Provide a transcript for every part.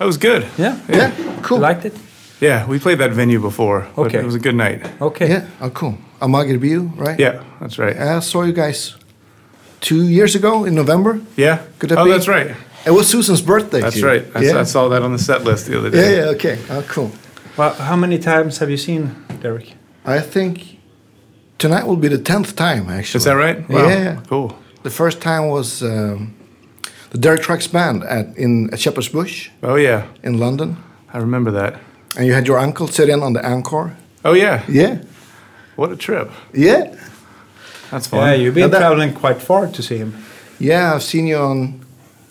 That was good. Yeah. Yeah, cool. You liked it? Yeah, we played that venue before. but Okay. It was a good night. Okay. Yeah, oh, cool. Amagerbio, right? Yeah, that's right. I saw you guys two years ago in November. Yeah. Could that oh, be? that's right. It was Susan's birthday. That's too. right. I, yeah. I saw that on the set list the other day. yeah, okay. Oh, cool. Well, how many times have you seen Derek? I think tonight will be the tenth time, actually. Is that right? Yeah. Cool. The first time was um, the Derek Trucks Band at in at Shepherd's Bush Oh yeah, in London, I remember that. and you had your uncle sit in on the encore. Oh yeah. Yeah, What a trip. yeah, That's fun. Yeah, you've been that- traveling quite far to see him. yeah. I've seen you on.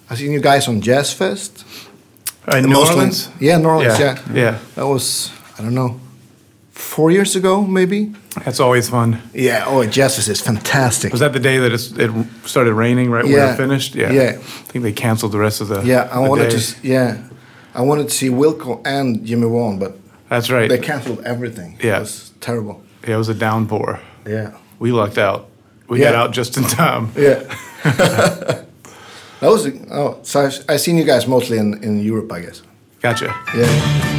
I've seen you guys on Jazz Fest. Uh, in New Mostly- Orleans. Yeah, New Orleans. Yeah. Yeah. That was I don't know, four years ago maybe. That's always fun. Yeah. Oh, Fest is fantastic. Was that the day that it started raining right when Yeah. it finished? Yeah. Yeah. I think they canceled the rest of the. Yeah, I the wanted day. to. Yeah, I wanted to see Wilco and Jimmy Wan, but That's right. they canceled everything. Yeah. it was terrible. yeah, it was a downpour. Yeah, We lucked out. We Yeah. got out just in time. yeah. that was. Oh, so I've, I've seen you guys mostly in in Europe, I guess. Gotcha. Yeah.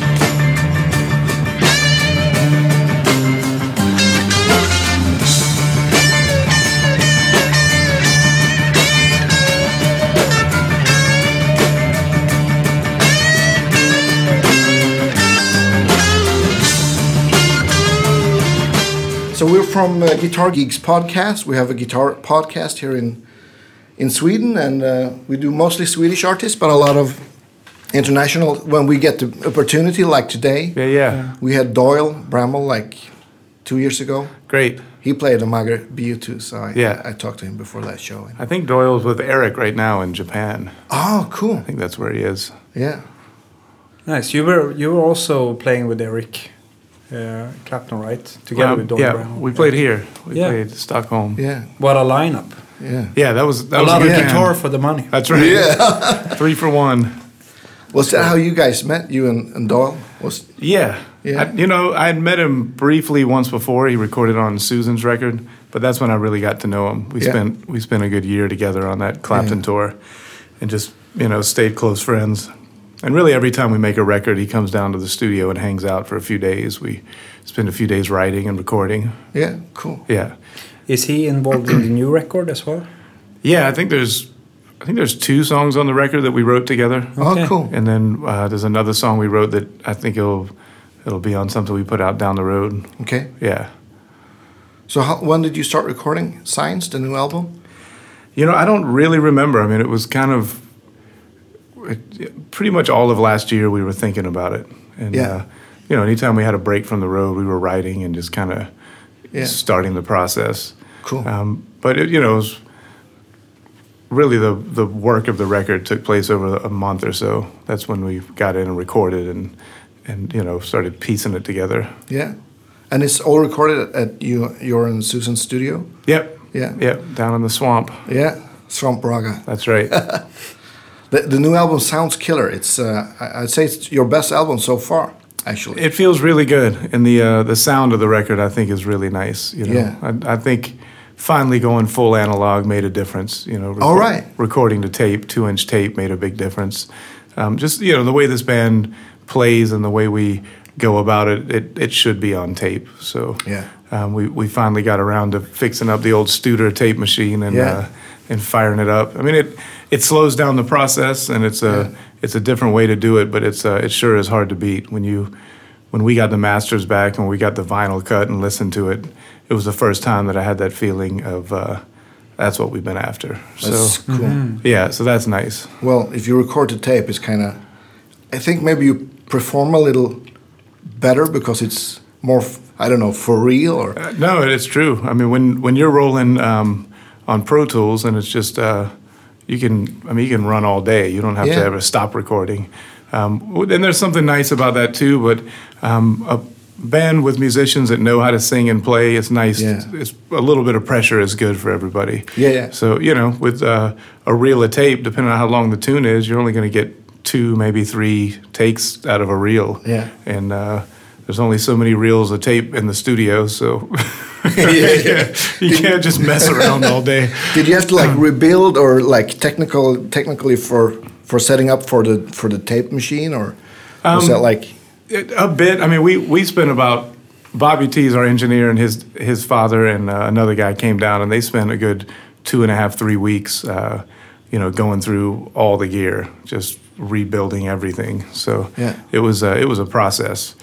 So we're from uh, Guitar Geeks podcast. We have a guitar podcast here in in Sweden, and uh, we do mostly Swedish artists, but a lot of international. When we get the opportunity, like today, Yeah, yeah. we had Doyle Bramhall like two years ago. Great. He played Amager Bio too, so I, Yeah. I, talked to him before that show. I think Doyle's with Eric right now in Japan. Oh, cool. I think that's where he is. Yeah. Nice. You were you were also playing with Eric uh, Clapton, right? Together Um, with Donny yeah, Brown. we played here. We Yeah. played Stockholm. Yeah. What a lineup! Yeah. Yeah, that was that A was lot a of good guitar for the money. That's right. Yeah. Three for one. Was that how you guys met? You and, and Doyle? Was Yeah. Yeah. I, you know, I had met him briefly once before. He recorded on Susan's record, but that's when I really got to know him. We Yeah. spent we spent a good year together on that Clapton Yeah. tour, and just you know stayed close friends. And really, every time we make a record, he comes down to the studio and hangs out for a few days. We spend a few days writing and recording. yeah, cool. Yeah, Is he involved in the new record as well? yeah. I think there's I think there's two songs on the record that we wrote together. Okay. Oh, cool. And then uh, there's another song we wrote that I think it'll it'll be on something we put out down the road. Okay. Yeah. So how, when did you start recording Signs, the new album? You know, I don't really remember. I mean, it was kind of it, pretty much all of last year we were thinking about it. And, Yeah. uh, you know, anytime we had a break from the road, we were writing and just kind of Yeah. starting the process. Cool. Um, but, it, you know, it was really the, the work of the record took place over a month or so. That's when we got in and recorded and, and you know, started piecing it together. Yeah. And it's all recorded at, at you, your and Susan's studio? Yep. Yeah. Yep. Down in the swamp. Yeah. Swamp Raga. That's right. The, the new album sounds killer. It's uh, I- I'd say it's your best album so far, actually. It feels really good, and the uh, the sound of the record I think is really nice. You know, Yeah. I, I think finally going full analog made a difference. You know, All right. recording to tape, two inch tape made a big difference. Um, just you know the way this band plays and the way we go about it, it, it should be on tape. So Yeah. um, we we finally got around to fixing up the old Studer tape machine and Yeah. uh, and firing it up. I mean it it slows down the process and it's a Yeah. it's a different way to do it, but it's uh, it sure is hard to beat when you when we got the masters back and we got the vinyl cut and listened to it. It was the first time that I had that feeling of uh, that's what we've been after. That's so cool. yeah, so that's nice. Well, if you record the tape, it's kind of. I think maybe you perform a little better because it's more. I don't know for real or. Uh, No, it's true. I mean, when when you're rolling um, on Pro Tools and it's just uh, you can. I mean, you can run all day. You don't have to ever stop recording. Um, and there's something nice about that too. But um, a band with musicians that know how to sing and play, it's nice. Yeah. It's a little bit of pressure is good for everybody. Yeah, yeah. So you know, with uh, a reel of tape, depending on how long the tune is, you're only going to get two, maybe three takes out of a reel. Yeah. And uh, there's only so many reels of tape in the studio, so Yeah, yeah. you can't just mess around all day. Did you have to like rebuild or like technical technically for for setting up for the for the tape machine, or was Um, that like? It- A bit. I mean, we we spent about Bobby T is our engineer, and his his father and uh, another guy came down, and they spent a good two and a half, three weeks, uh, you know, going through all the gear, just rebuilding everything. So Yeah. it was uh, it was a process,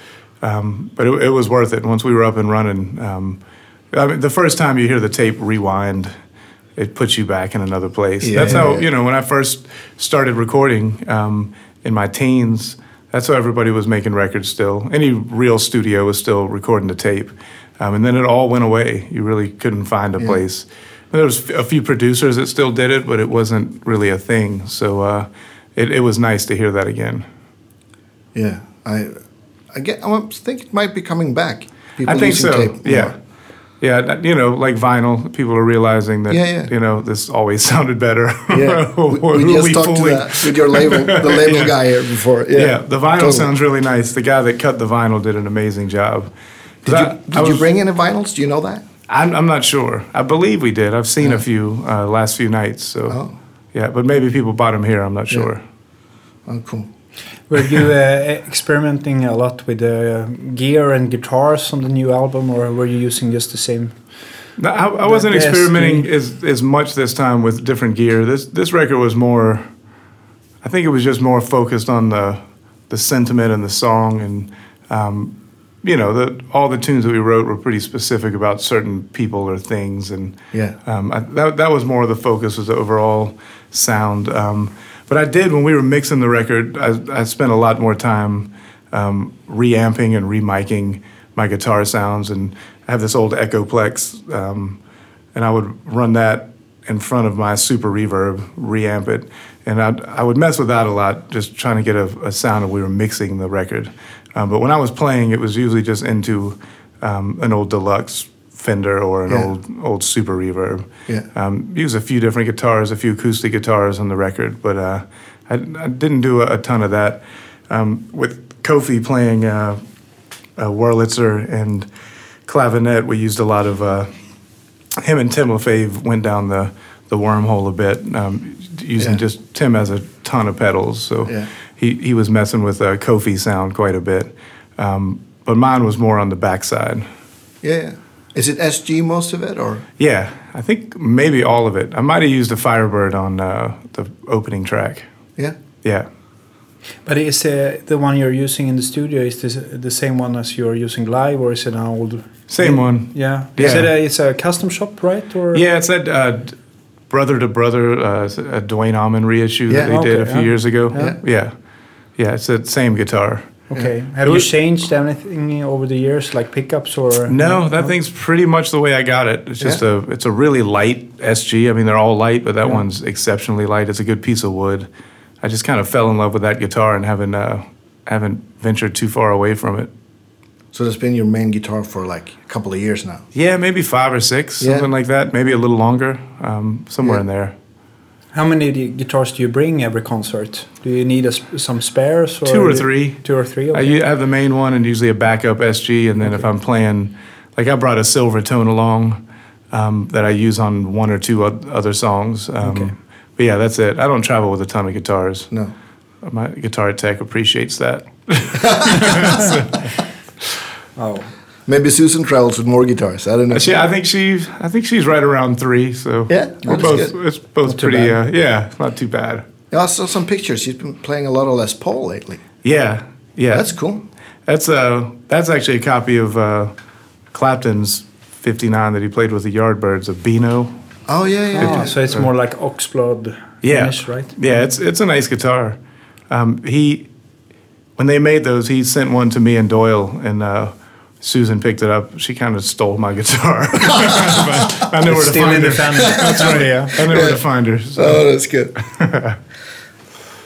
um, but it, it was worth it. Once we were up and running, um, I mean, the first time you hear the tape rewind. It puts you back in another place. Yeah. That's how you know when I first started recording um, in my teens. That's how everybody was making records still. Any real studio was still recording the tape. Um, and then it all went away. You really couldn't find a Yeah. place. There was a few producers that still did it, but it wasn't really a thing. So uh, it, it was nice to hear that again. Yeah, I, I get. I think it might be coming back. People I think so. yeah. more. Yeah, you know, like vinyl, people are realizing that, Yeah, yeah. you know, this always sounded better. Yeah, we, we are just talked to that with your label, the label Yeah. guy here before. Yeah, Yeah, the vinyl totally. sounds really nice. The guy that cut the vinyl did an amazing job. Did I- you, did you was- bring any vinyls? Do you know that? I'm, I'm not sure. I believe we did. I've seen a few uh, last few nights. So, Oh. yeah, but maybe people bought them here. I'm not sure. Oh, cool. Were you uh, experimenting a lot with the gear and guitars on the new album, or were you using just the same? No, I, I wasn't The experimenting as, as much this time with different gear. This this record was more. I think it was just more focused on the the sentiment and the song, and um, you know, the all the tunes that we wrote were pretty specific about certain people or things, and Yeah. um, I, that that was more of the focus was the overall sound. Um, but I did when we were mixing the record. I, I spent a lot more time um, reamping and remiking my guitar sounds, and I have this old Echoplex, um, and I would run that in front of my Super Reverb, reamp it, and I I would mess with that a lot, just trying to get a, a sound that we were mixing the record. Um, but when I was playing, it was usually just into um, an old deluxe Fender or an Yeah. old old Super Reverb. Yeah. Um, use a few different guitars, a few acoustic guitars on the record, but uh, I, I didn't do a, a ton of that. Um, with Kofi playing uh, uh, Wurlitzer and clavinet, we used a lot of uh, him and Tim Lefebvre went down the, the wormhole a bit, um, using Yeah. just Tim has a ton of pedals, so Yeah. he, he was messing with a Kofi sound quite a bit. Um, but mine was more on the backside. Yeah. Yeah. Is it SG most of it, or? Yeah, I think maybe all of it. I might have used a Firebird on uh, the opening track. Yeah. Yeah. But is uh, the one you're using in the studio is this the same one as you're using live, or is it an old? Same one. Yeah. yeah. Is it a, it's a custom shop, right? Or Yeah, it's that uh, brother to brother uh, a Duane Allman reissue Yeah. that they did a few yeah. years ago. Yeah. yeah, yeah. It's the same guitar. Okay. It Have you was- changed anything over the years, like pickups or? No, that thing's pretty much the way I got it. It's just a it's a really light SG. I mean, they're all light, but that Yeah. one's exceptionally light. It's a good piece of wood. I just kind of fell in love with that guitar and haven't uh, haven't ventured too far away from it. So that's been your main guitar for like a couple of years now. Yeah, maybe five or six, Yeah. something like that. Maybe a little longer, um, somewhere Yeah. in there. How many guitars do you bring every concert? Do you need a some spares? Or Two or three. Two or three. I Okay. u- have the main one and usually a backup SG, and then if I'm playing, like I brought a Silvertone along um, that I use on one or two other songs. Um, Okay. But yeah, that's it. I don't travel with a ton of guitars. No. My guitar tech appreciates that. oh, Maybe Susan travels with more guitars. I don't know. She, I think she, I think she's right around three. So Yeah, we're both. good. It's both Not pretty. bad. Uh, yeah, not too bad. Yeah, I saw some pictures. She's been playing a lot of Les Paul lately. Yeah, yeah. That's cool. That's uh that's actually a copy of uh, Clapton's '59 that he played with the Yardbirds of Beano. Oh yeah, yeah. oh, so it's more like oxblood Yeah, finish, right? Yeah, it's it's a nice guitar. Um, he when they made those, he sent one to me and Doyle, and uh, Susan picked it up. She kind of stole my guitar. I know where to find her. family. That's right. Yeah. I know where to find her. So. Oh, that's good.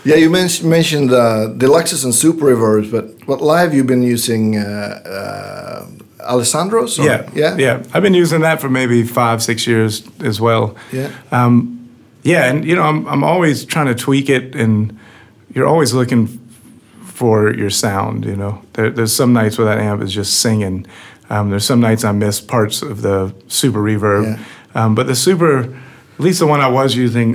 yeah, you men- mentioned uh, deluxes and super reverbs, but what live you've been using uh, uh, Alessandro's? or- Yeah, yeah, yeah. I've been using that for maybe five, six years as well. Yeah. Um, yeah, and you know, I'm I'm always trying to tweak it, and you're always looking for your sound. You know, there, there's some nights where that amp is just singing. Um, there's some nights I miss parts of the super reverb, Yeah. um, but the super, at least the one I was using,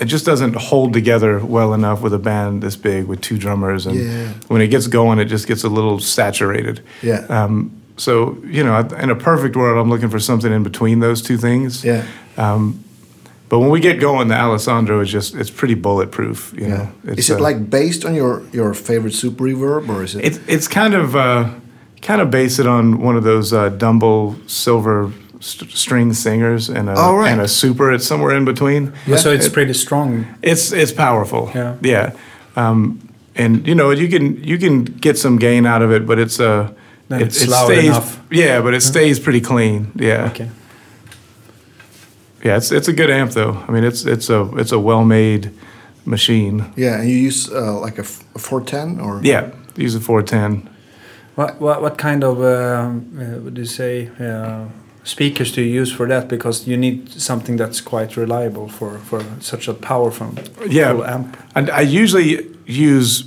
it just doesn't hold together well enough with a band this big with two drummers, and Yeah. when it gets going, it just gets a little saturated. Yeah. Um, so you know, in a perfect world, I'm looking for something in between those two things. Yeah. But when we get going, the Alessandro is just it's pretty bulletproof. You Yeah. know, it's, Is it uh, like based on your your favorite super reverb or is it? It's it's kind of uh, kind of based it on one of those uh, Dumble silver st- string singers and a Oh, right. and a super. It's somewhere in between. Yeah, so it's It- pretty strong. It's it's powerful. Yeah. Yeah. Um, and you know you can you can get some gain out of it, but it's uh, Then it's loud enough. Yeah, but it stays pretty clean. Yeah. Okay. Yeah, it's it's a good amp though. I mean, it's it's a it's a well made machine. yeah, and you use uh, like a, f- a 410 or? Yeah, use a 410. What what what kind of um, uh, would you say uh, speakers do you use for that? Because you need something that's quite reliable for for such a powerful Yeah. full amp. And I usually use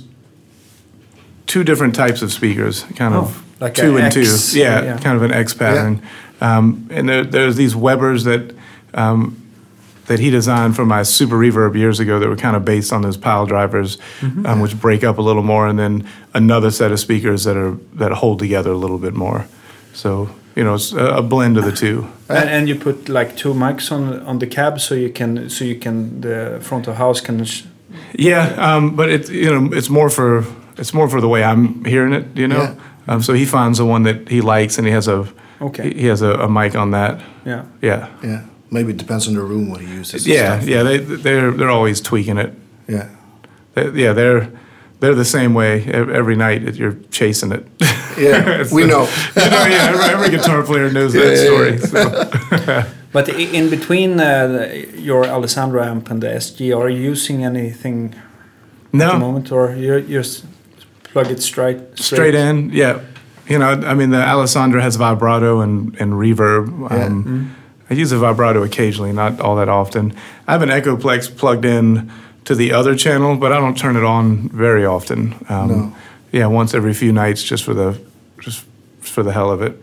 two different types of speakers, kind of Oh, like two a and X, two. Yeah, yeah. kind of an X pattern. Um, and there, there's these Webers that um, that he designed for my Super Reverb years ago that were kind of based on those pile drivers, Mm-hmm. um, which break up a little more, and then another set of speakers that are that hold together a little bit more. So you know, it's a, a blend of the two. And, and you put like two mics on on the cab, so you can so you can the front of house can. Sh- Yeah, um, but it's you know it's more for it's more for the way I'm hearing it, you know. Yeah. Um, so he finds the one that he likes, and he has a Okay. he- he has a, a mic on that. yeah. Yeah, Yeah, maybe it depends on the room what he uses. yeah, stuff. yeah. They they're they're always tweaking it. yeah. They- yeah, they're they're the same way every night that you're chasing it. Yeah, we know. you know, yeah, every, every guitar player knows Yeah, that yeah, story. So. But in between uh, your Alessandro amp and the SG, are you using anything at the No, moment, or you you just plug it straight straight in. Yeah, you know, I mean, the Alessandro has vibrato and and reverb. Yeah. Um, I use a vibrato occasionally, not all that often. I have an Echoplex plugged in to the other channel, but I don't turn it on very often. Um, No. Yeah, once every few nights, just for the just for the hell of it.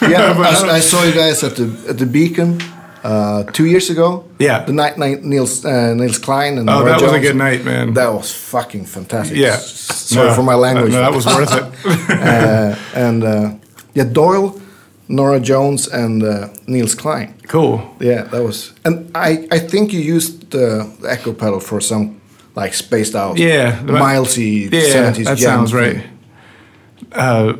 Yeah, I I, saw you guys at the at the Beacon uh, two years ago. Yeah. the night night Nels uh, Nels Cline and oh, Norah that was a good night, man. That was fucking fantastic. yeah. sorry No, for my language. No, that was worth it. uh, and uh, yeah, Doyle, Norah Jones, and uh, Nels Cline. cool. Yeah, that was. And I I think you used the, the echo pedal for some like spaced out. Yeah, the- milesy Yeah, seventies. that sounds right. Uh,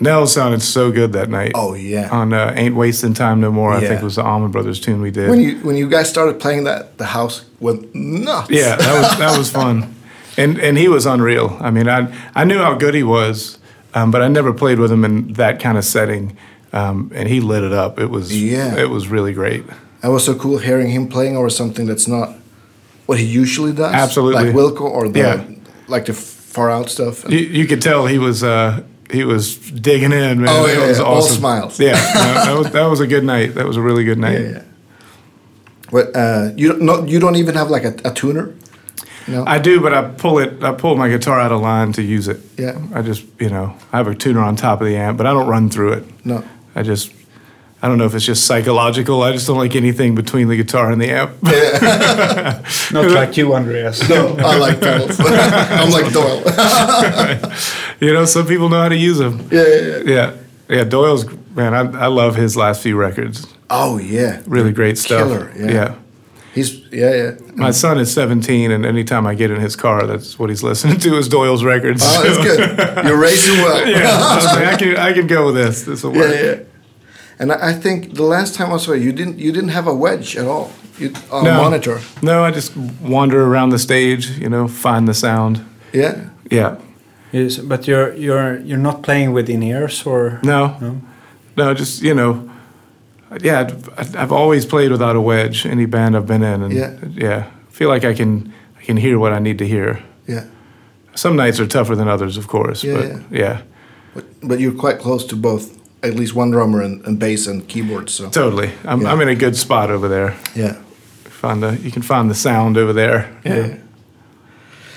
Nels sounded so good that night. Oh yeah. on uh, "Ain't Wasting Time No More." I Yeah. think was the Allman Brothers tune we did. when you when you guys started playing that, the house went nuts. yeah, that was that was fun, and and he was unreal. I mean, I I knew how good he was, um, but I never played with him in that kind of setting, um, and he lit it up. It was Yeah. it was really great. It was so cool hearing him playing over something that's not what he usually does. Absolutely. Like Wilco or the Yeah. like the far out stuff. You, you could tell he was uh, he was digging in, man. Oh, It yeah, was yeah. All smiles. Yeah, no, that was that was a good night. That was a really good night. yeah, yeah. But uh, you don't no, you don't even have like a, a tuner. No. I do, but I pull it. I pull my guitar out of line to use it. Yeah. I just, you know, I have a tuner on top of the amp, but I don't run through it. no. I just, I don't know if it's just psychological. I just don't like anything between the guitar and the amp. Not like you, Andreas. No, I like pedals. I'm like Doyle. you know, some people know how to use them. yeah, yeah, yeah. Yeah, yeah. Doyle's man. I, I love his last few records. Oh yeah. Really great stuff. Killer, yeah. He's yeah, yeah. My son is 17, and anytime I get in his car, that's what he's listening to is Doyle's records. Oh, that's good. You're racing well. yeah, I, was like, I can I can go with this. This will work. yeah, yeah. And I I think the last time I saw you, you didn't you didn't have a wedge at all. You, on No. monitor. No, I just wander around the stage. You know, find the sound. Yeah. Yeah. Yes, but you're you're you're not playing with in ears or No. No? No, just you know, yeah. I've, I've always played without a wedge. Any band I've been in, and Yeah. yeah, feel like I can I can hear what I need to hear. Yeah. Some nights are tougher than others, of course. Yeah, but yeah. yeah, But, but you're quite close to both, at least one drummer and, and bass and keyboard. So totally. I'm Yeah. I'm in a good spot over there. yeah. Find the you can find the sound over there. Yeah.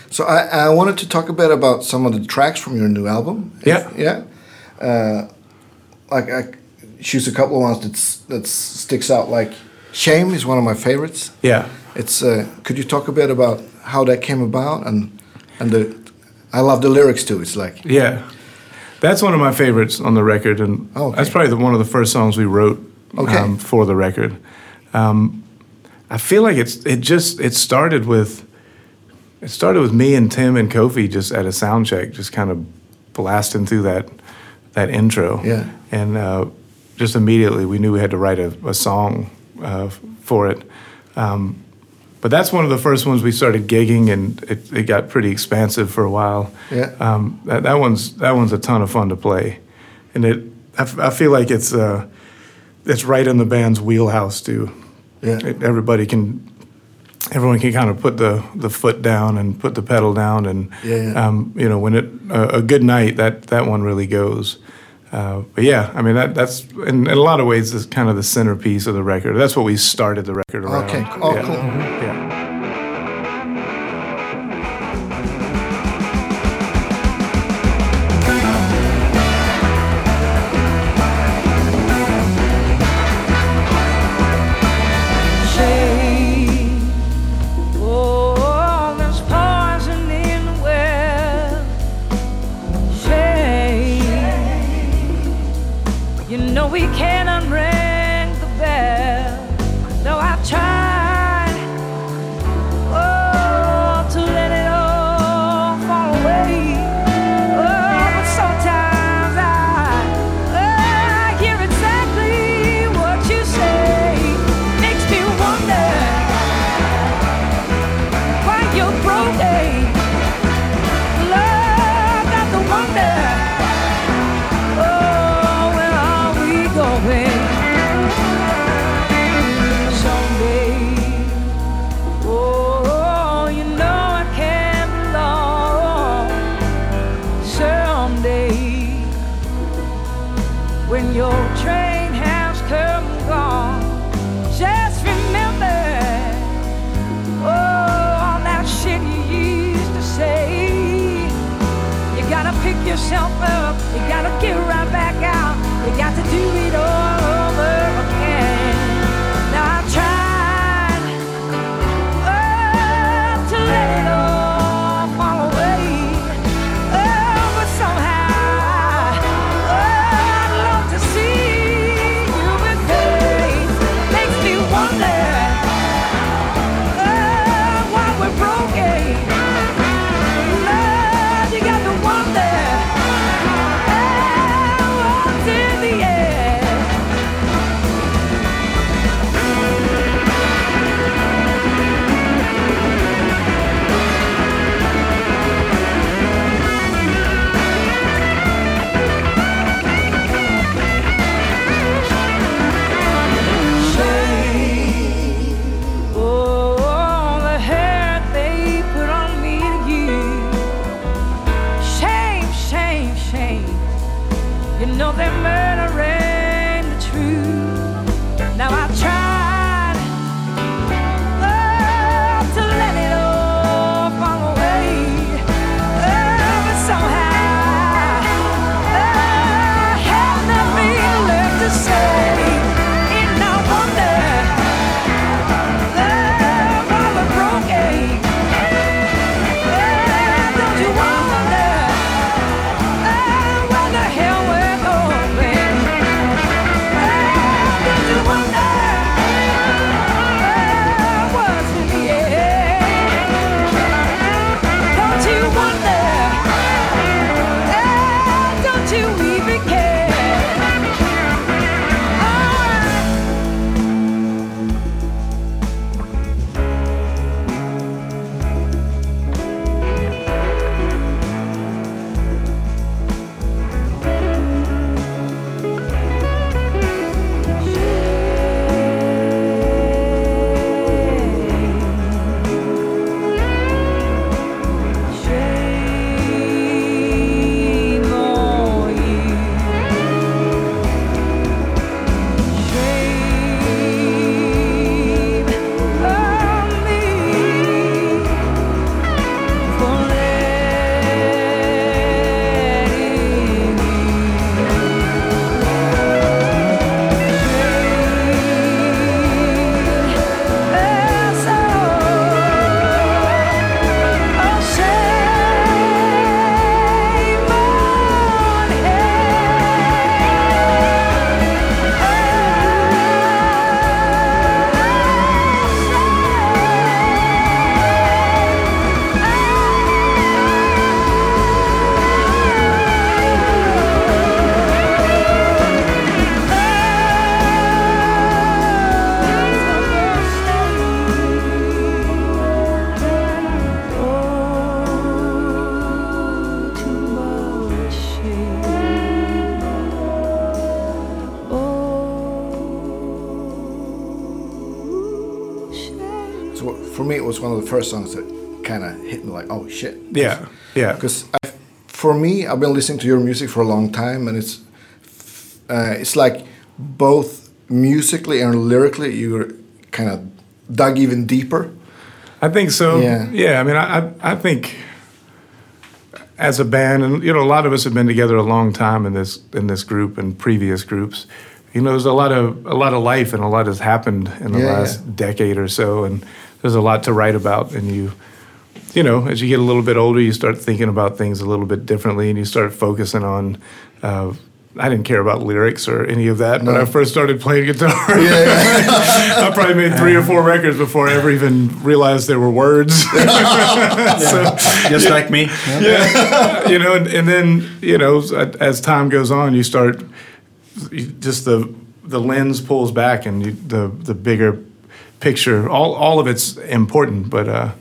So I, I wanted to talk a bit about some of the tracks from your new album. If- Yeah. yeah. Uh, like I choose a couple of ones that that sticks out. Like "Shame" is one of my favorites. Yeah. It's. Uh, could you talk a bit about how that came about and and the? I love the lyrics too. It's like Yeah, that's one of my favorites on the record, and Oh, okay. that's probably the, one of the first songs we wrote Okay. um, for the record. Um, I feel like it's it just it started with it started with me and Tim and Kofi just at a sound check, just kind of blasting through that that intro. Yeah. and uh, just immediately we knew we had to write a, a song uh, for it. Um, but that's one of the first ones we started gigging, and it, it got pretty expansive for a while. Yeah. Um, that, that one's that one's a ton of fun to play, and it I, f- I feel like it's uh, it's right in the band's wheelhouse too. Yeah. It- everybody can everyone can kind of put the the foot down and put the pedal down, and Yeah, yeah. Um, you know when it a a good night that that one really goes. Uh, but yeah, I mean that that's in, in a lot of ways is kind of the centerpiece of the record. That's what we started the record around. Okay. Oh, yeah. cool. Yeah. It was one of the first songs that kind of hit me like, oh shit. Yeah, yeah. Because for me, I've been listening to your music for a long time, and it's uh, it's like both musically and lyrically, you're kind of dug even deeper. I think so. Yeah. Yeah. I mean, I, I, I think as a band, and you know, a lot of us have been together a long time in this in this group and previous groups. You know, there's a lot of a lot of life and a lot has happened in the Yeah, last yeah. decade or so, and there's a lot to write about. And you, you know, as you get a little bit older, you start thinking about things a little bit differently, and you start focusing on. Uh, I didn't care about lyrics or any of that when No. I first started playing guitar. I probably made three or four records before I ever even realized there were words. so, Just like me. yeah, you know, and, and then you know, as, as time goes on, you start you, just the the lens pulls back, and you, the the bigger picture. All all of it's important, but uh,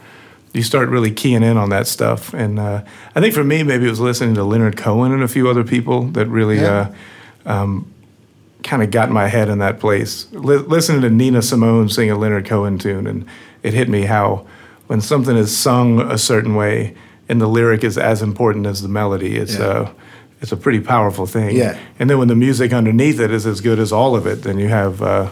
you start really keying in on that stuff. And uh, I think for me, maybe it was listening to Leonard Cohen and a few other people that really. Yeah. Uh, um, kind of got my head in that place. Li- listening to Nina Simone sing a Leonard Cohen tune, and it hit me how when something is sung a certain way and the lyric is as important as the melody, it's Yeah. uh, it's a pretty powerful thing. Yeah. And then when the music underneath it is as good as all of it, then you have, uh,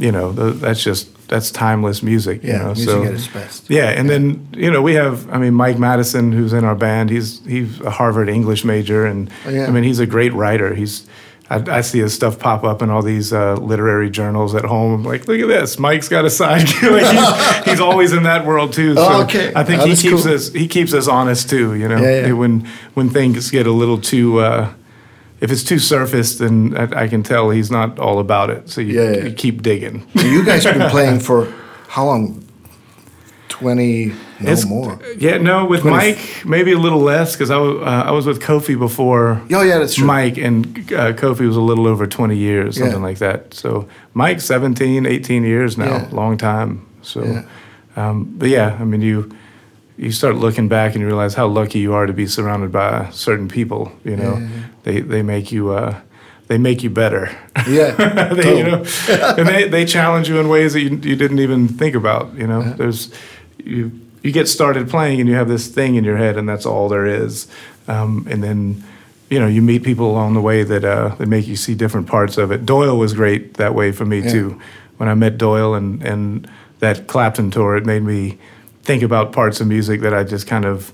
you know, that's just that's timeless music. Yeah, you know? music so, at its best. Yeah, and then you know we have, I mean, Mike Madison, who's in our band. He's he's a Harvard English major, and Oh, yeah. I mean, he's a great writer. He's I, I see his stuff pop up in all these uh, literary journals at home. I'm like, look at this, Mike's got a sidekick. like he's, he's always in that world too. So Oh, okay. I think Oh, he keeps cool. us he keeps us honest too. You know, Yeah, yeah. when when things get a little too. Uh, if it's too surface, then I, I can tell he's not all about it. So you, Yeah, yeah. you keep digging. you guys have been playing for how long? Twenty, no It's- more. Yeah, no, with 20 Mike, maybe a little less because I, uh, I was with Kofi before Oh yeah, that's true. Mike, and uh, Kofi was a little over 20 years, something Yeah. like that. So Mike's 17, 18 years now, long time. So, um, but yeah, I mean, you you start looking back and you realize how lucky you are to be surrounded by certain people. You know, Yeah, yeah, they they make you uh, they make you better. Yeah, they, you know, and they, they challenge you in ways that you, you didn't even think about. You know, Uh-huh. there's you you get started playing and you have this thing in your head and that's all there is, um, and then you know you meet people along the way that uh, that make you see different parts of it. Doyle was great that way for me Yeah. too. When I met Doyle and and that Clapton tour, it made me think about parts of music that I just kind of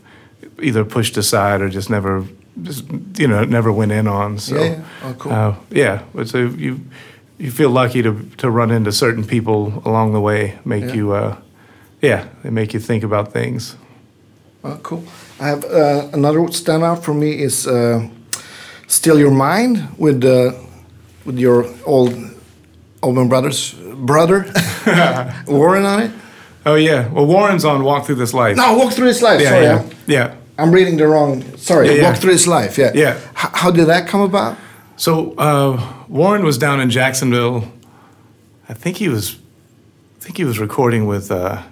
either pushed aside or just never just you know never went in on. So. Yeah, yeah. Oh, cool. Uh, yeah, so you you feel lucky to to run into certain people along the way. Make Yeah. you, uh, yeah, they make you think about things. Oh, cool. I have uh, another standout for me is uh, "Still Your Mind" with uh, with your old Allman Brothers brother Warren on it. Oh yeah, well Warren's on Walk Through This Life. No, Walk Through This Life. yeah, sorry, yeah, I'm- yeah. I'm reading the wrong. Sorry, Yeah, yeah. Walk Through This Life. Yeah. Yeah. H- how did that come about? So uh, Warren was down in Jacksonville. I think he was, I think he was recording with uh,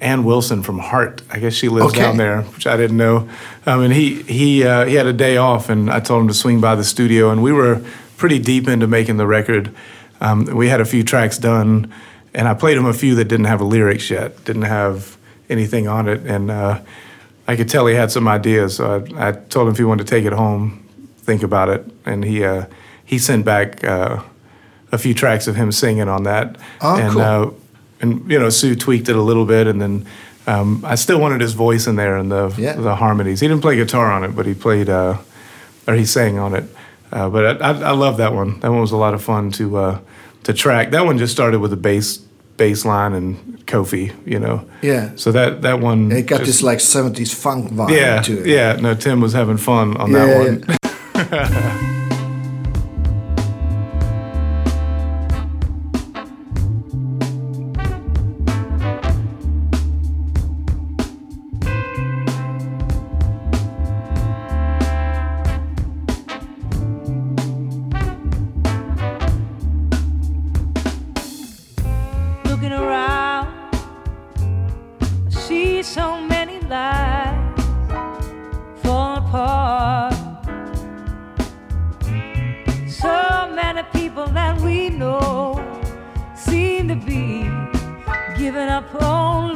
Ann Wilson from Heart. I guess she lives Okay. down there, which I didn't know. Um, and he he uh, he had a day off, and I told him to swing by the studio, and we were pretty deep into making the record. Um, we had a few tracks done, and I played him a few that didn't have a lyrics yet, didn't have anything on it, and uh, I could tell he had some ideas. So I, I told him if he wanted to take it home, think about it, and he uh, he sent back uh, a few tracks of him singing on that. Oh, and, cool. Uh, and you know, Sue tweaked it a little bit, and then um, I still wanted his voice in there and the Yeah. the harmonies. He didn't play guitar on it, but he played uh, or he sang on it. Uh, but I, I, I love that one. That one was a lot of fun to uh, to track. That one just started with a bass bass line and Kofi, you know. Yeah. So that that one It got just- this like '70s funk vibe yeah, to it. yeah. No, Tim was having fun on Yeah, that one. looking so many lives fall apart. So many people that we know seem to be giving up on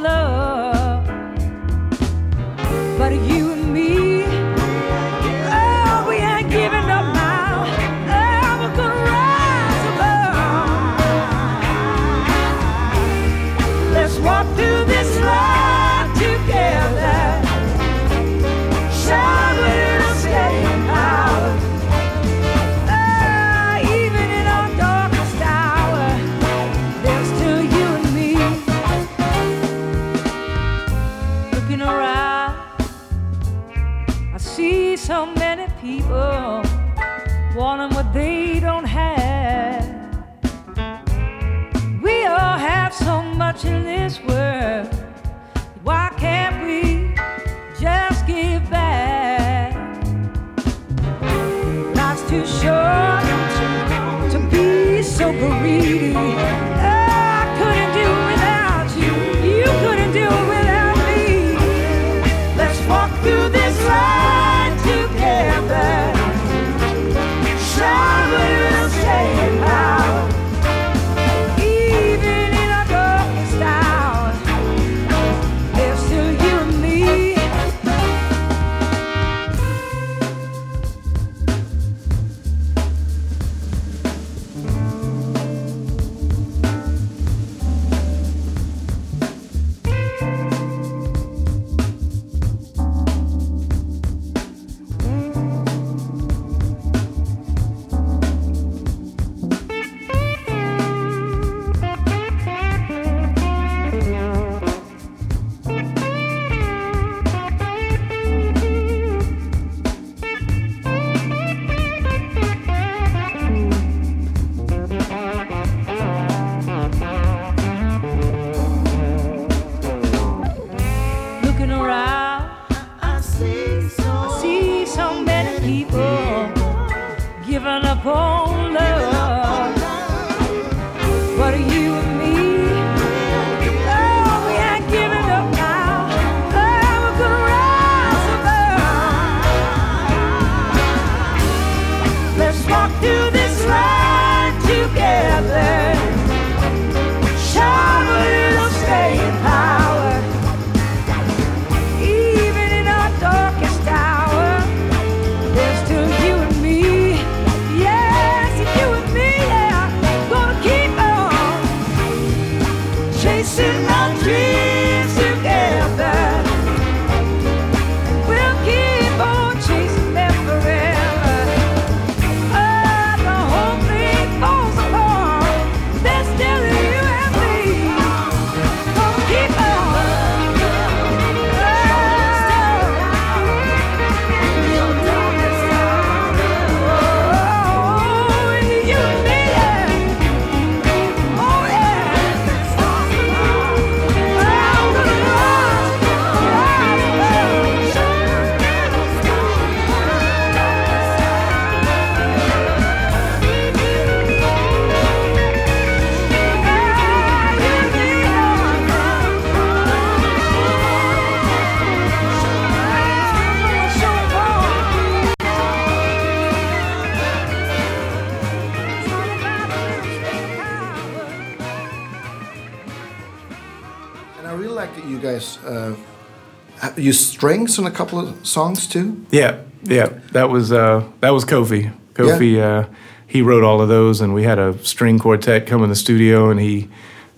strings on a couple of songs too. Yeah, yeah. That was uh, that was Kofi. Kofi, uh, he wrote all of those, and we had a string quartet come in the studio, and he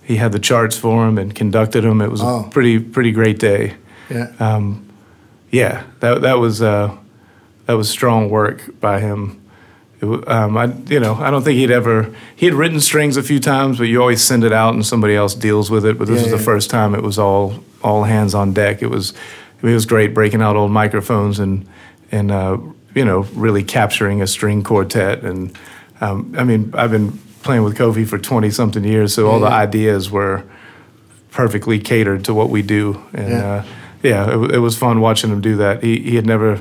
he had the charts for him and conducted them. It was Oh. a pretty pretty great day. Yeah. Um, yeah, that that was uh, that was strong work by him. It, um, I you know I don't think he'd ever he had written strings a few times, but you always send it out and somebody else deals with it. But this Yeah, was the first time it was all all hands on deck. It was it was great breaking out old microphones and and uh, you know really capturing a string quartet and um, I mean I've been playing with Kofi for twenty something years, so all the ideas were perfectly catered to what we do. And Yeah. uh, yeah, it, it was fun watching him do that. He he had never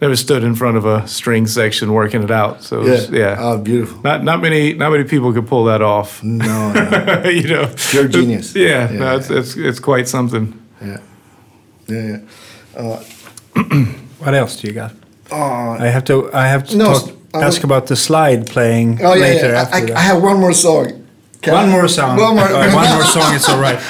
never stood in front of a string section working it out. So it was- Yeah. yeah, Oh, beautiful. not not many not many people could pull that off. No, no. you know, Pure genius. Yeah, Yeah. no, it's, it's it's quite something. yeah, yeah, yeah. What else do you got? Oh, I have to. I have to No, talk, ask about the slide playing oh yeah, later yeah. I. I have one more song. Can one I- more song. One more. Uh, one more song. It's all right.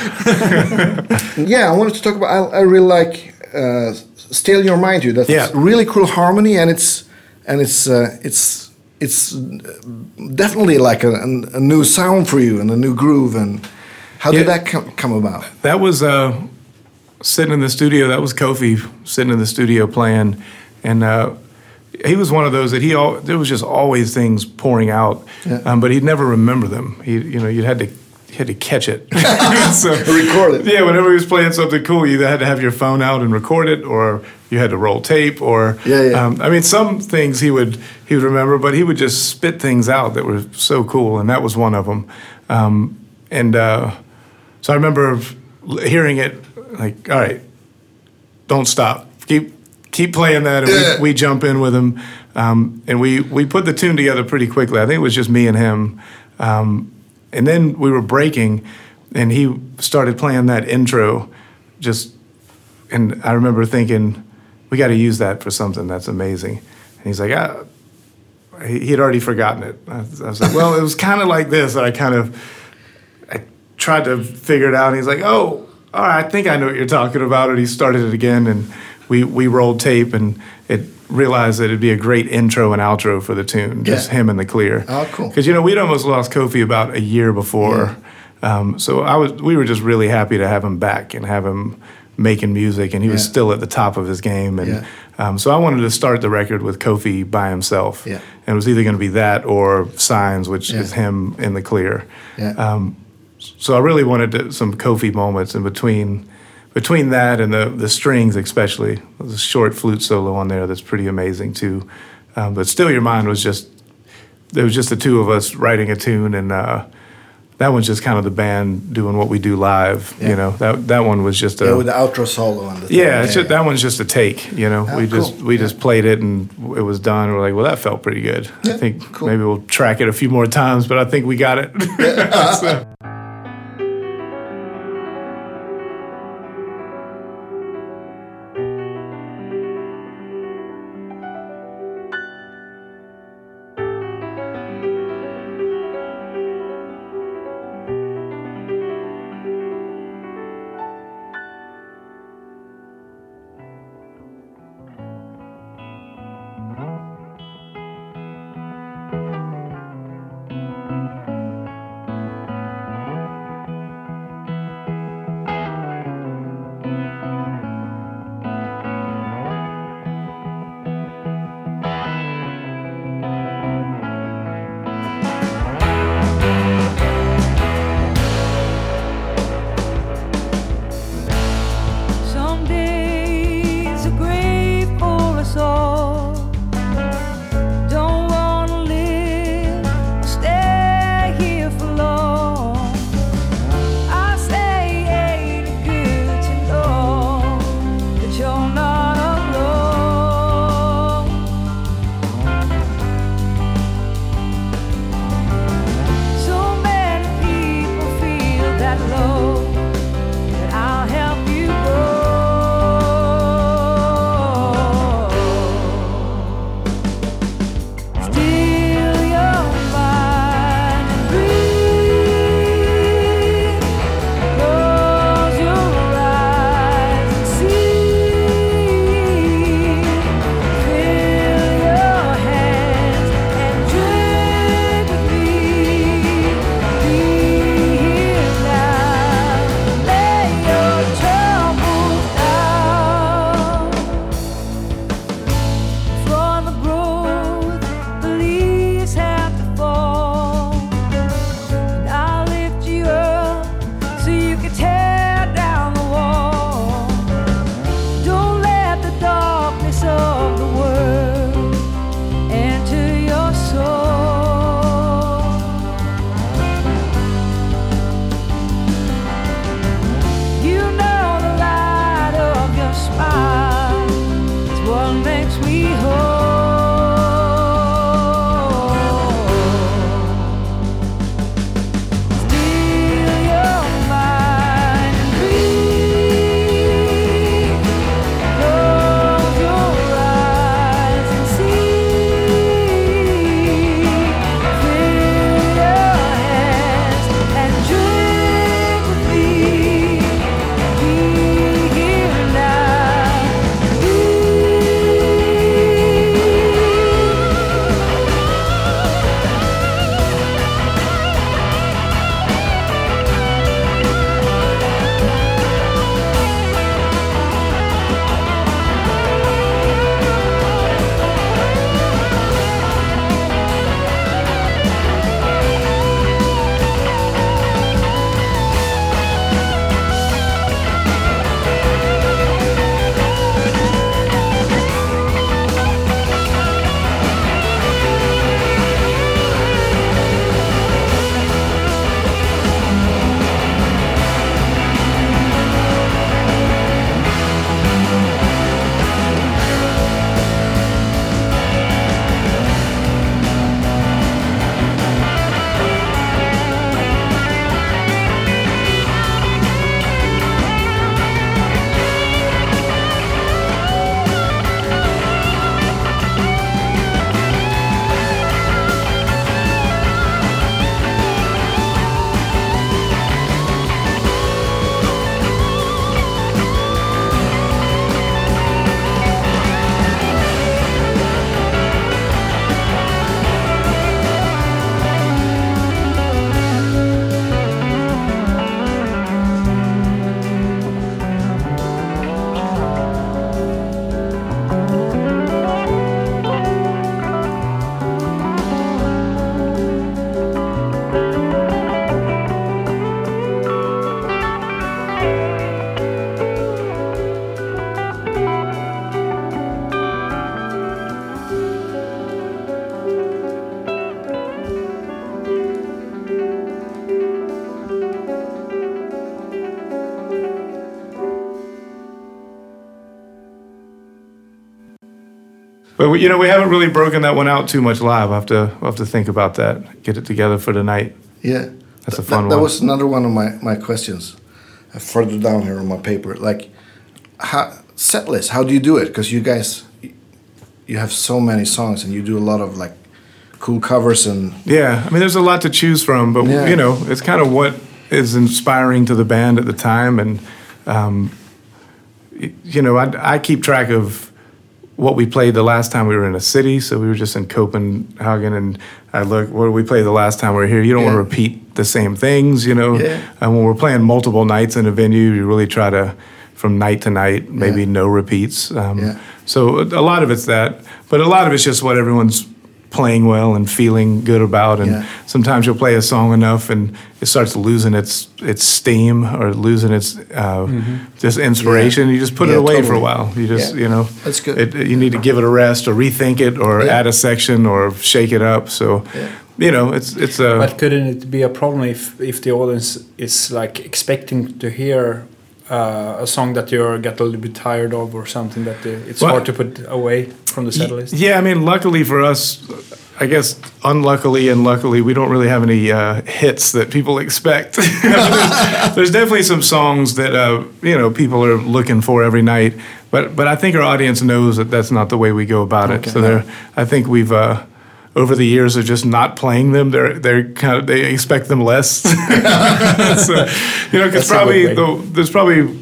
Yeah, I wanted to talk about. I, I really like uh, "Still Your Mind" too. That's Yeah. really cool harmony, and it's and it's uh, it's it's definitely like a, a, a new sound for you and a new groove. And how did Yeah. that come, come about? That was uh, sitting in the studio. That was Kofi sitting in the studio playing, and uh, he was one of those that he all there was just always things pouring out, Yeah. um, but he'd never remember them. He you know you had to you had to catch it. so, Record it. Yeah, whenever he was playing something cool, you either had to have your phone out and record it, or you had to roll tape, or Yeah, yeah. Um, I mean, some things he would he would remember, but he would just spit things out that were so cool, and that was one of them. Um, and uh, so I remember hearing it like, all right, don't stop, keep keep playing that, and Yeah. we, we jump in with him, um, and we we put the tune together pretty quickly. I think it was just me and him, um, and then we were breaking, and he started playing that intro, just, and I remember thinking, we got to use that for something that's amazing, and he's like, ah. He had already forgotten it. I was, I was like, well, it was kind of like this. I kind of, I tried to figure it out. And he's like, oh, all right, I think I know what you're talking about. And he started it again, and we we rolled tape, and it realized that it'd be a great intro and outro for the tune, just Yeah. him in the clear. Oh, cool. Because you know we'd almost lost Kofi about a year before, um, so I was we were just really happy to have him back and have him making music, and he was still at the top of his game, and. Yeah. Um, so I wanted to start the record with Kofi by himself, Yeah. and it was either going to be that or Signs, which Yeah. is him in the clear. Yeah. Um, so I really wanted to, some Kofi moments in between, between that and the the strings, especially there's a short flute solo on there that's pretty amazing too. Um, but still, your mind was just there was just the two of us writing a tune, and uh, that one's just kind of the band doing what we do live. Yeah. You know that that one was just a Yeah, with the outro solo on the thing. yeah, it's just, that one's just a take, you know. Oh, we just cool. we just played it and it was done. We're like, well, that felt pretty good. Yeah, I think cool. maybe we'll track it a few more times, but I think we got it. So- we, you know, we haven't really broken that one out too much live. I have to we'll have to think about that. Get it together for tonight. Yeah, That's a fun that, That one. was another one of my, my questions. Uh, further down here on my paper, like how, set list. How do you do it? Because you guys, you have so many songs, and you do a lot of like cool covers and Yeah, I mean, there's a lot to choose from, but Yeah. you know, it's kind of what is inspiring to the band at the time, and um, you know, I, I keep track of what we played the last time we were in a city. So we were just in Copenhagen, and I look, what did we play the last time we were here? You don't want to repeat the same things, you know. Yeah. And when we're playing multiple nights in a venue, you really try to, from night to night, maybe Yeah. no repeats. Um, Yeah. So a lot of it's that, but a lot of it's just what everyone's playing well and feeling good about. And Yeah. sometimes you'll play a song enough and it starts losing its its steam or losing its uh, just inspiration. You just put Mm-hmm. Yeah, it away for a while. You just Yeah. you know That's good. It, you need to give it a rest or rethink it or Yeah. add a section or shake it up. So Yeah. you know it's it's a But couldn't it be a problem if if the audience is like expecting to hear uh, a song that you get a little bit tired of or something that it's Well- hard to put away from the set list? Yeah, I mean, luckily for us, I guess unluckily and luckily, we don't really have any uh, hits that people expect. there's, there's definitely some songs that uh, you know people are looking for every night, but but I think our audience knows that that's not the way we go about it. So they're, I think we've. Uh, over the years of just not playing them, they're they're kind of they expect them less. so, you know, because probably the, there's probably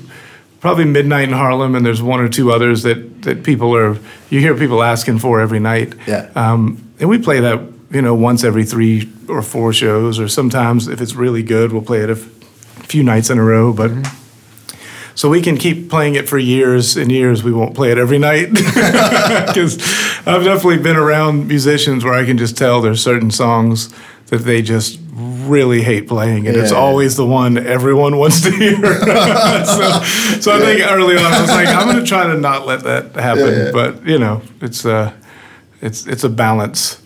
probably midnight in Harlem, and there's one or two others that that people are you hear people asking for every night. Yeah. Um, and we play that you know once every three or four shows, or sometimes if it's really good, we'll play it a f- few nights in a row. But so we can keep playing it for years and years. We won't play it every night because I've definitely been around musicians where I can just tell there's certain songs that they just really hate playing, and it's always the one everyone wants to hear. so, so I think early on I was like, I'm going to try to not let that happen. Yeah, yeah. But you know, it's uh, it's it's a balance.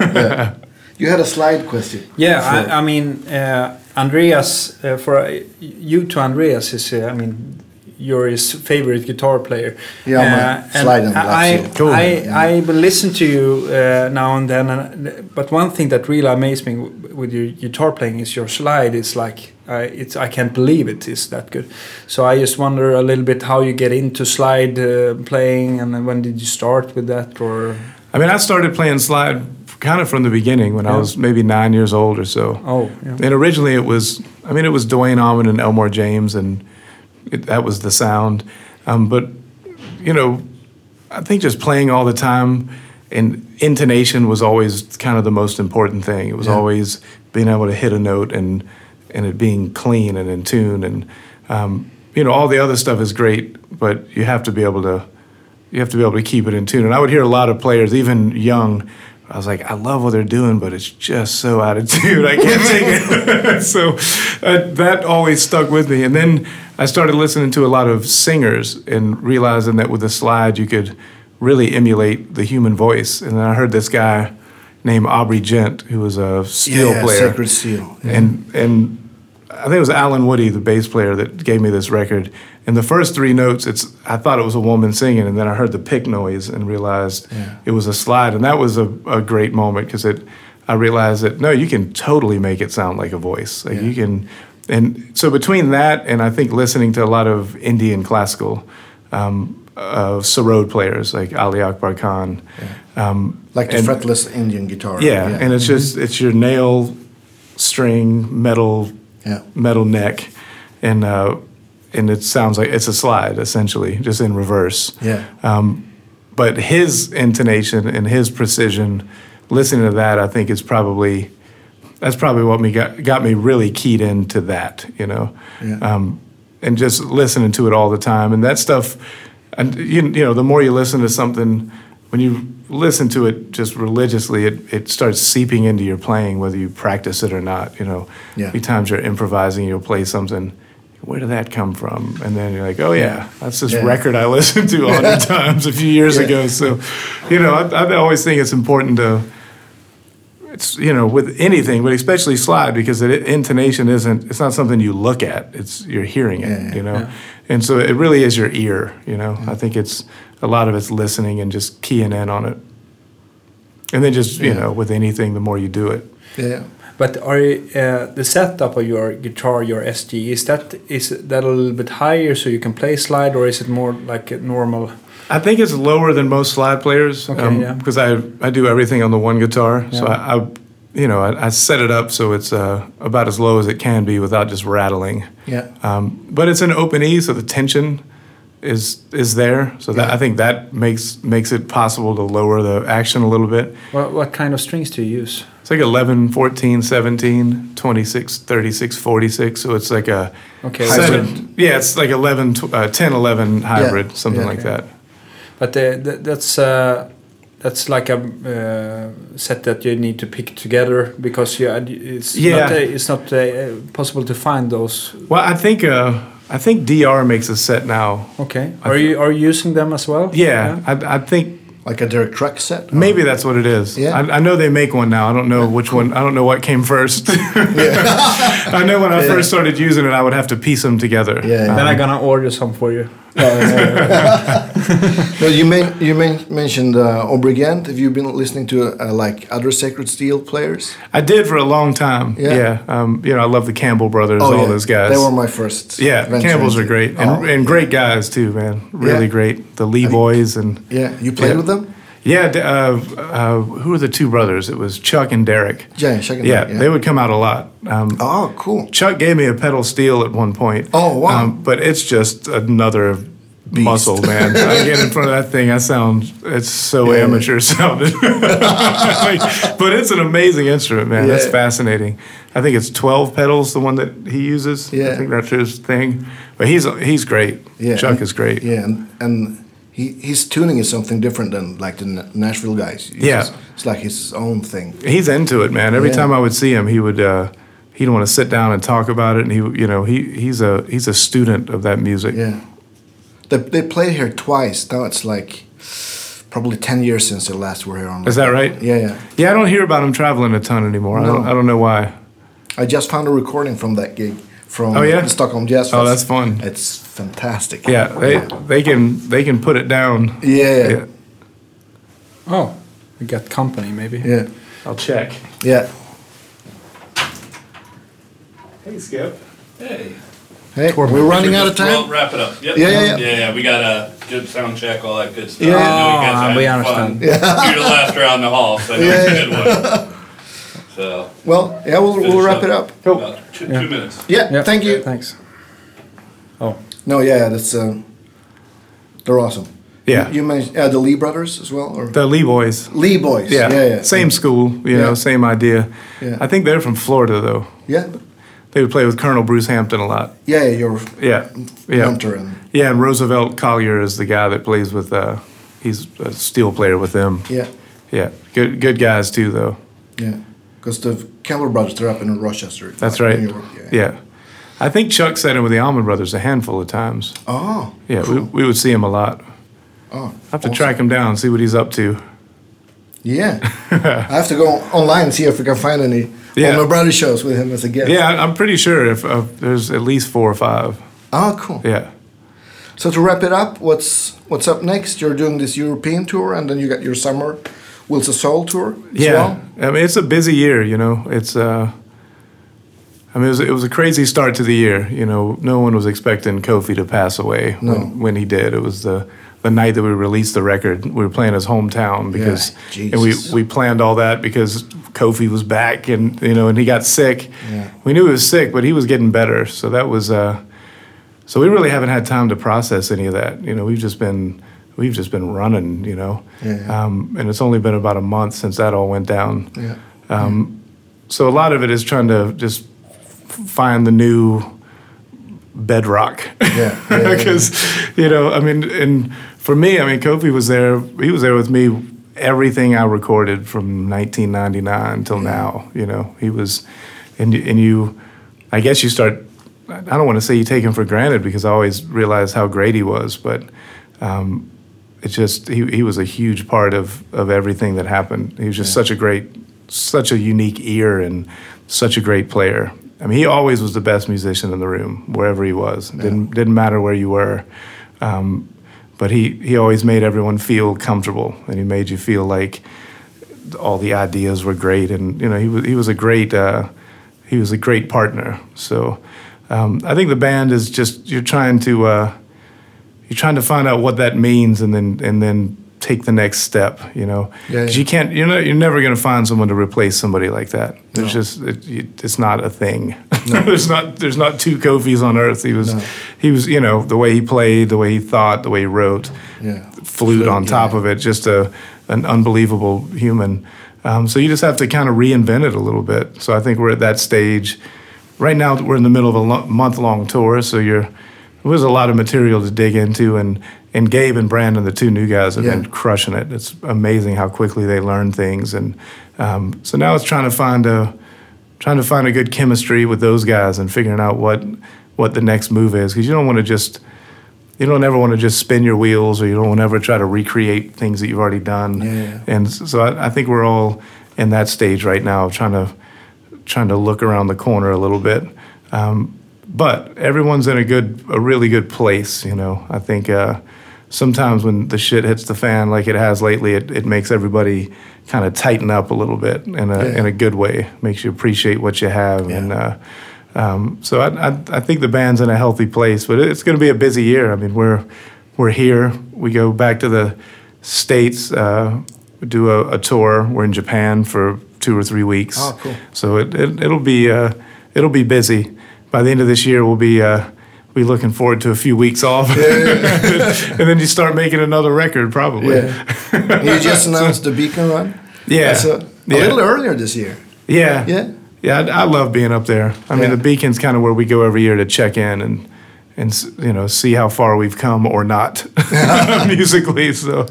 yeah. You had a slide question. Yeah, Sure. I, I mean, uh, Andreas, uh, for uh, you to Andreas is, uh, I mean, you're his favorite guitar player. Yeah, I'm a and slide and black I. Cool. I, I will listen to you uh, now and then, and, but one thing that really amazed me with your guitar playing is your slide. It's like, uh, it's I can't believe it is that good. So I just wonder a little bit how you get into slide uh, playing, and when did you start with that, or I mean, I started playing slide kind of from the beginning when I was maybe nine years old or so. oh, yeah. And originally it was, I mean, it was Duane Allman and Elmore James, and it, that was the sound. Um, but, you know, I think just playing all the time and intonation was always kind of the most important thing. It was Yeah. always being able to hit a note and, and it being clean and in tune. And, um, you know, all the other stuff is great, but you have to be able to, you have to be able to keep it in tune. And I would hear a lot of players, even young, I was like, I love what they're doing, but it's just so out of tune. I can't take it. so uh, that always stuck with me. And then I started listening to a lot of singers and realizing that with the slide, you could really emulate the human voice. And then I heard this guy named Aubrey Ghent, who was a steel yeah, player. Sacred Steel. And and I think it was Allen Woody, the bass player, that gave me this record. And the first three notes, it's I thought it was a woman singing, and then I heard the pick noise and realized Yeah. it was a slide, and that was a, a great moment because it. I realized that no, you can totally make it sound like a voice. Like Yeah. you can, and so between that and I think listening to a lot of Indian classical, um, uh, sarod players like Ali Akbar Khan, um, Like the and- fretless Indian guitar. yeah, and it's just it's your nail string metal yeah. metal neck, and uh, and it sounds like it's a slide essentially, just in reverse. Yeah. Um, but his intonation and his precision, listening to that, I think is probably that's probably what me got got me really keyed into that. You know, Yeah. um, and just listening to it all the time, and that stuff. And you, you know, the more you listen to something, when you listen to it just religiously, it, it starts seeping into your playing, whether you practice it or not. You know, Yeah. many times you're improvising, you'll play something. Where did that come from? And then you're like, oh yeah, that's this Yeah. record I listened to a hundred times a few years Yeah. ago. So, you know, I, I always think it's important to it's you know with anything, but especially slide because it, intonation isn't. It's not something you look at. It's you're hearing it. Yeah, you know, yeah. And so it really is your ear. You know, I think it's a lot of it's listening and just keying in on it, and then just you Yeah. know with anything, the more you do it. Yeah. But are uh, the setup of your guitar, your SG, is that is that a little bit higher so you can play slide, or is it more like a normal? I think it's lower than most slide players Okay, yeah. because I I do everything on the one guitar. So I, I you know I, I set it up so it's uh, about as low as it can be without just rattling. Yeah. Um, but it's an open E, so the tension is is there. So that Yeah. I think that makes makes it possible to lower the action a little bit. What, what kind of strings do you use? It's like 11, 14, 17, 26, 36, 46. So it's like a Okay, seven- hybrid. Yeah, it's like 11, tw- uh, 10, 11 hybrid, something yeah, like that. But uh, th- that's uh, that's like a uh, set that you need to pick together because you, it's Yeah. not, uh, it's not uh, possible to find those. Well, I think uh, I think DR makes a set now. Okay, are you are you using them as well? Yeah, I, I think Like a Derek Truck set. maybe that's what it is. Yeah. I, I know they make one now. I don't know which one. I don't know what came first. I know when I Yeah. first started using it, I would have to piece them together. Yeah, yeah. Then Um, I'm gonna order some for you. No, you men- you men- mentioned uh, Aubrey Ghent. Have you been listening to uh, like other Sacred Steel players? I did for a long time. Yeah. Yeah. Um, you know, I love the Campbell brothers, all those guys. They were my first. yeah, venture Campbells are great and, Oh, and great guys too, man. Really Yeah. great. The Lee boys and Yeah, you played Yeah. with them. Yeah. Uh, uh, who were the two brothers? It was Chuck and Darick. Yeah, check it Yeah, out. they would come out a lot. Um, Oh, cool. Chuck gave me a pedal steel at one point. Um, Oh, wow. but it's just another muscle, man. I get in front of that thing, I sound it's so Yeah. amateur sounding. But it's an amazing instrument, man. That's fascinating. I think it's twelve pedals, the one that he uses. Yeah. I think that's his thing. But he's he's great. Yeah, Chuck and- is great. Yeah, and and he his tuning is something different than like the Nashville guys. It's Yeah. just- it's like his own thing. He's into it, man. Every Yeah. time I would see him, he would uh, he'd want to sit down and talk about it, and he you know he he's a he's a student of that music. Yeah, they they played here twice. Now it's like probably ten years since they last were here on. Is that right? Yeah, yeah. Yeah, I don't hear about him traveling a ton anymore. I No. don't I don't know why. I just found a recording from that gig from Oh, yeah? the Stockholm Jazz Oh, that's fun. It's fantastic. Yeah, they they can they can put it down. Yeah, Yeah. Oh, we got company maybe. yeah, I'll check. yeah. Hey, Skip. Hey. Hey, Tour we're running out of Just roll- time. Wrap it up. Yep. Yeah, yeah, yeah. Yeah, yeah. We got a good sound check, all that good stuff. Yeah. I know you guys ah, Oh, are we having understand. Fun. You're the last round the hall, so I know Yeah, it's a yeah. good one. So. Well, yeah, we'll, we'll finish wrap it up. About two, Yeah. two minutes. Yeah, Yeah. thank you. Thanks. Oh, No, yeah, that's uh, they're awesome. Yeah. You, you mentioned uh, the Lee brothers as well, or The Lee boys. Lee boys. Yeah. yeah, yeah. Same school, you Yeah. know, same idea. Yeah. I think they're from Florida though. Yeah, They would play with Colonel Bruce Hampton a lot. yeah, yeah. You're Yeah. Yeah. Hunter and Yeah, and Roosevelt Collier is the guy that plays with uh he's a steel player with them. yeah, Yeah. Good good guys too though. yeah. Because the Campbell brothers, they're up in Rochester. That's like, right. York, Yeah. I think Chuck sat in with the Allman Brothers a handful of times. Oh. Yeah, cool. we, we would see him a lot. Oh. I have to awesome. track him down, see what he's up to. Yeah. I have to go online and see if we can find any Yeah. Allman Brothers shows with him as a guest. Yeah, I'm pretty sure if uh, there's at least four or five. Oh, cool. Yeah. So to wrap it up, what's what's up next? You're doing this European tour, and then you got your summer Wheels of Soul tour as Yeah. well. I mean, it's a busy year, you know. It's, uh, I mean, it was, it was a crazy start to the year. You know, no one was expecting Kofi to pass away No. when, when he did. It was the, the night that we released the record. We were playing his hometown because, Yeah, and we, we planned all that because Kofi was back and, you know, and he got sick. Yeah. We knew he was sick, but he was getting better. So that was, uh, so we really haven't had time to process any of that. You know, we've just been, we've just been running, you know. Yeah. Um, and it's only been about a month since that all went down. Yeah. Um, so a lot of it is trying to just find the new bedrock. Yeah, yeah, yeah, yeah. Because, you know, I mean, and for me, I mean, Kofi was there, he was there with me everything I recorded from 1999 till now, you know, he was, and, and you, I guess you start, I don't want to say you take him for granted because I always realized how great he was, but it's just he, he was a huge part of, of everything that happened. He was just such a great such a unique ear and such a great player. I mean, he always was the best musician in the room, wherever he was. Didn't didn't matter where you were. Um, but he, he always made everyone feel comfortable, and he made you feel like all the ideas were great, and you know he was he was a great uh, he was a great partner. So um, I think the band is just you're trying to uh, you're trying to find out what that means, and then and then take the next step. You know, Yeah, yeah. you can't you're not you're never going to find someone to replace somebody like that. There's No. just it, it's not a thing. no. there's not there's not two Kofis on earth. He was No. he was you know the way he played, the way he thought, the way he wrote Yeah. flute on top of it, just a an unbelievable human. Um, so you just have to kind of reinvent it a little bit. So I think we're at that stage. Right now we're in the middle of a lo- month long tour, so you're there's a lot of material to dig into, and and Gabe and Brandon, the two new guys, have Yeah. been crushing it. It's amazing how quickly they learn things, and um, so now it's trying to find a trying to find a good chemistry with those guys and figuring out what what the next move is because you don't want to just you don't ever want to just spin your wheels or you don't want to ever try to recreate things that you've already done. Yeah, yeah. And so I, I think we're all in that stage right now of trying to trying to look around the corner a little bit. Um, but everyone's in a good, a really good place. You know, I think uh, sometimes when the shit hits the fan like it has lately, it, it makes everybody kind of tighten up a little bit in a Yeah. in a good way. Makes you appreciate what you have and. Uh, um, so I, I, I think the band's in a healthy place, but it's going to be a busy year. I mean, we're we're here. We go back to the states, uh, do a, a tour. We're in Japan for two or three weeks. Oh, cool. So it, it it'll be uh, it'll be busy. By the end of this year, we'll be uh, be looking forward to a few weeks off, and then you start making another record probably. Yeah. you just announced the Beacon Run. Yeah. A, a Yeah. little earlier this year. Yeah. Yeah. Yeah, I, I love being up there. I mean, the beacon's kind of where we go every year to check in and and you know see how far we've come or not musically. So,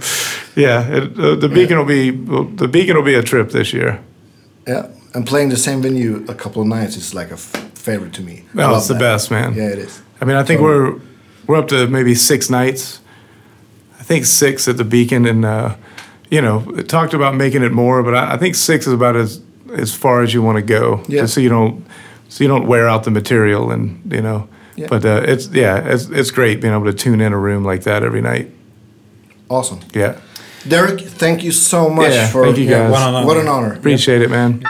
yeah, it, uh, the beacon will be the beacon will be a trip this year. Yeah. And playing the same venue a couple of nights is like a favorite to me. Love it's the that. best, man. Yeah, it is. I mean, I think So- we're we're up to maybe six nights. I think six at the Beacon, and uh, you know, it talked about making it more, but I, I think six is about as as far as you want to go, Yeah. just so you don't so you don't wear out the material, and you know. Yeah. But uh, it's yeah, it's it's great being able to tune in a room like that every night. Awesome. Yeah, Derek, thank you so much Yeah, for thank you Yeah, guys. on what an honor. appreciate it, man.